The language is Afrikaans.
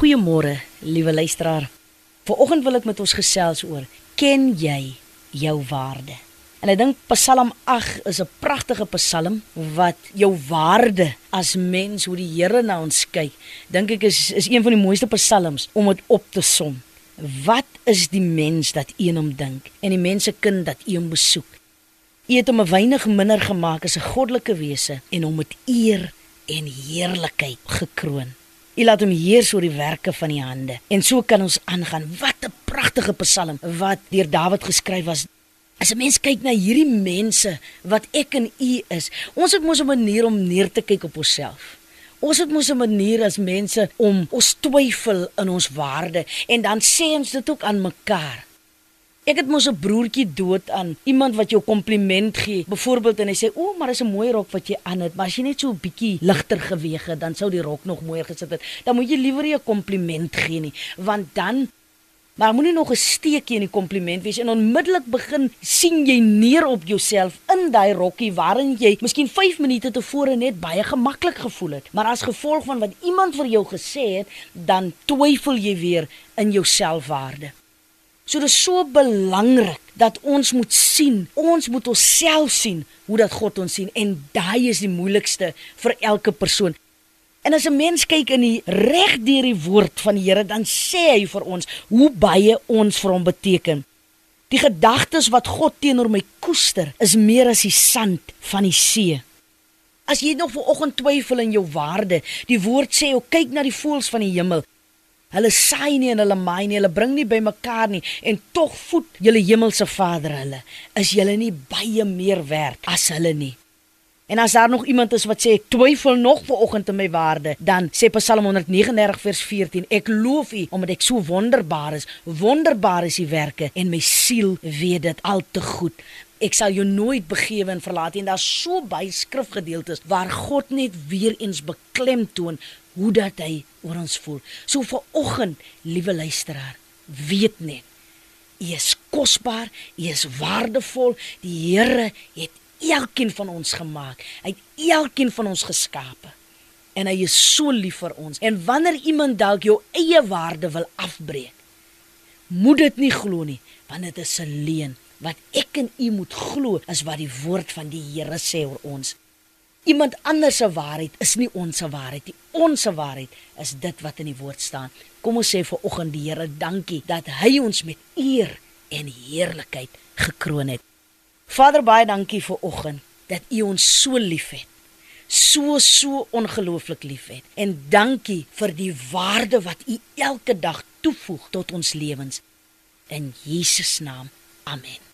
Goeiemôre, liewe luisteraar. Vanoggend wil ek met ons gesels oor ken jy jou waarde? En ek dink Psalm 8 is 'n pragtige Psalm wat jou waarde as mens hoe die Here na ons kyk, dink ek is is een van die mooiste psalms om dit op te som. Wat is die mens dat u hom dink en die mense kind dat hom besoek? U het hom 'n weinig minder gemaak as 'n goddelike wese en hom met eer en heerlikheid gekroon. U laat hom heers oor die werke van die hande. En so kan ons aangaan. Wat 'n pragtige Psalm wat deur Dawid geskryf was. As 'n mens kyk na hierdie mense wat ek en u is, ons het mos 'n manier om neer te kyk op onsself. Ons het mos 'n manier as mense om ons twyfel in ons waarde en dan sê ons dit ook aan mekaar. Ek het mos 'n broertjie dood aan iemand wat jou kompliment gee. Byvoorbeeld en hy sê: "O, maar is 'n mooi rok wat jy aan het, maar as jy net so 'n bietjie ligter geweeg het, dan sou die rok nog mooier gesit het." Dan moet jy liewer 'n kompliment gee nie, want dan maar moenie nog 'n steekie in die kompliment wees en onmiddellik begin sien jy neer op jouself in daai rokkie waarin jy miskien 5 minute tevore net baie gemaklik gevoel het. Maar as gevolg van wat iemand vir jou gesê het, dan twyfel jy weer in jou selfwaarde. So dit is so belangrik dat ons moet sien, ons moet onsself sien hoe dat God ons sien en daai is die moeilikste vir elke persoon. En as 'n mens kyk in die reg deur die woord van die Here, dan sê hy vir ons hoe baie ons vir hom beteken. Die gedagtes wat God teenoor my koester, is meer as die sand van die see. As jy nog vanoggend twyfel in jou waarde, die woord sê, "O kyk na die voëls van die hemel. Hulle saai nie en hulle maai nie, hulle bring nie bymekaar nie en tog voed julle hemelse Vader hulle. Is julle nie baie meer werd as hulle nie? En as daar nog iemand is wat sê ek twyfel nog vanoggend in my waarde, dan sê Psalm 139 vers 14: Ek loof U omdat ek so wonderbaar is. Wonderbaar is U werke en my siel weet dit al te goed. Ek sal jou nooit begewe en verlaat nie. Daar's so baie skrifgedeeltes waar God net weer eens beklemtoon hoe dat hy oor ons voel. So vir oggend, liewe luisteraar, weet net, jy is kosbaar, jy is waardevol. Die Here het elkeen van ons gemaak. Hy het elkeen van ons geskape. En hy is so lief vir ons. En wanneer iemand dalk jou eie waarde wil afbreek, moet dit nie glo nie, want dit is 'n leuen. Wat ek en u moet glo is wat die woord van die Here sê oor ons. Iemand anders se waarheid is nie ons se waarheid nie. Ons waarheid is dit wat in die woord staan. Kom ons sê vir oggend die Here dankie dat hy ons met eer en heerlikheid gekroon het. Vader baie dankie vir oggend dat u ons so liefhet. So so ongelooflik liefhet. En dankie vir die waarde wat u elke dag toevoeg tot ons lewens. In Jesus naam. Amen.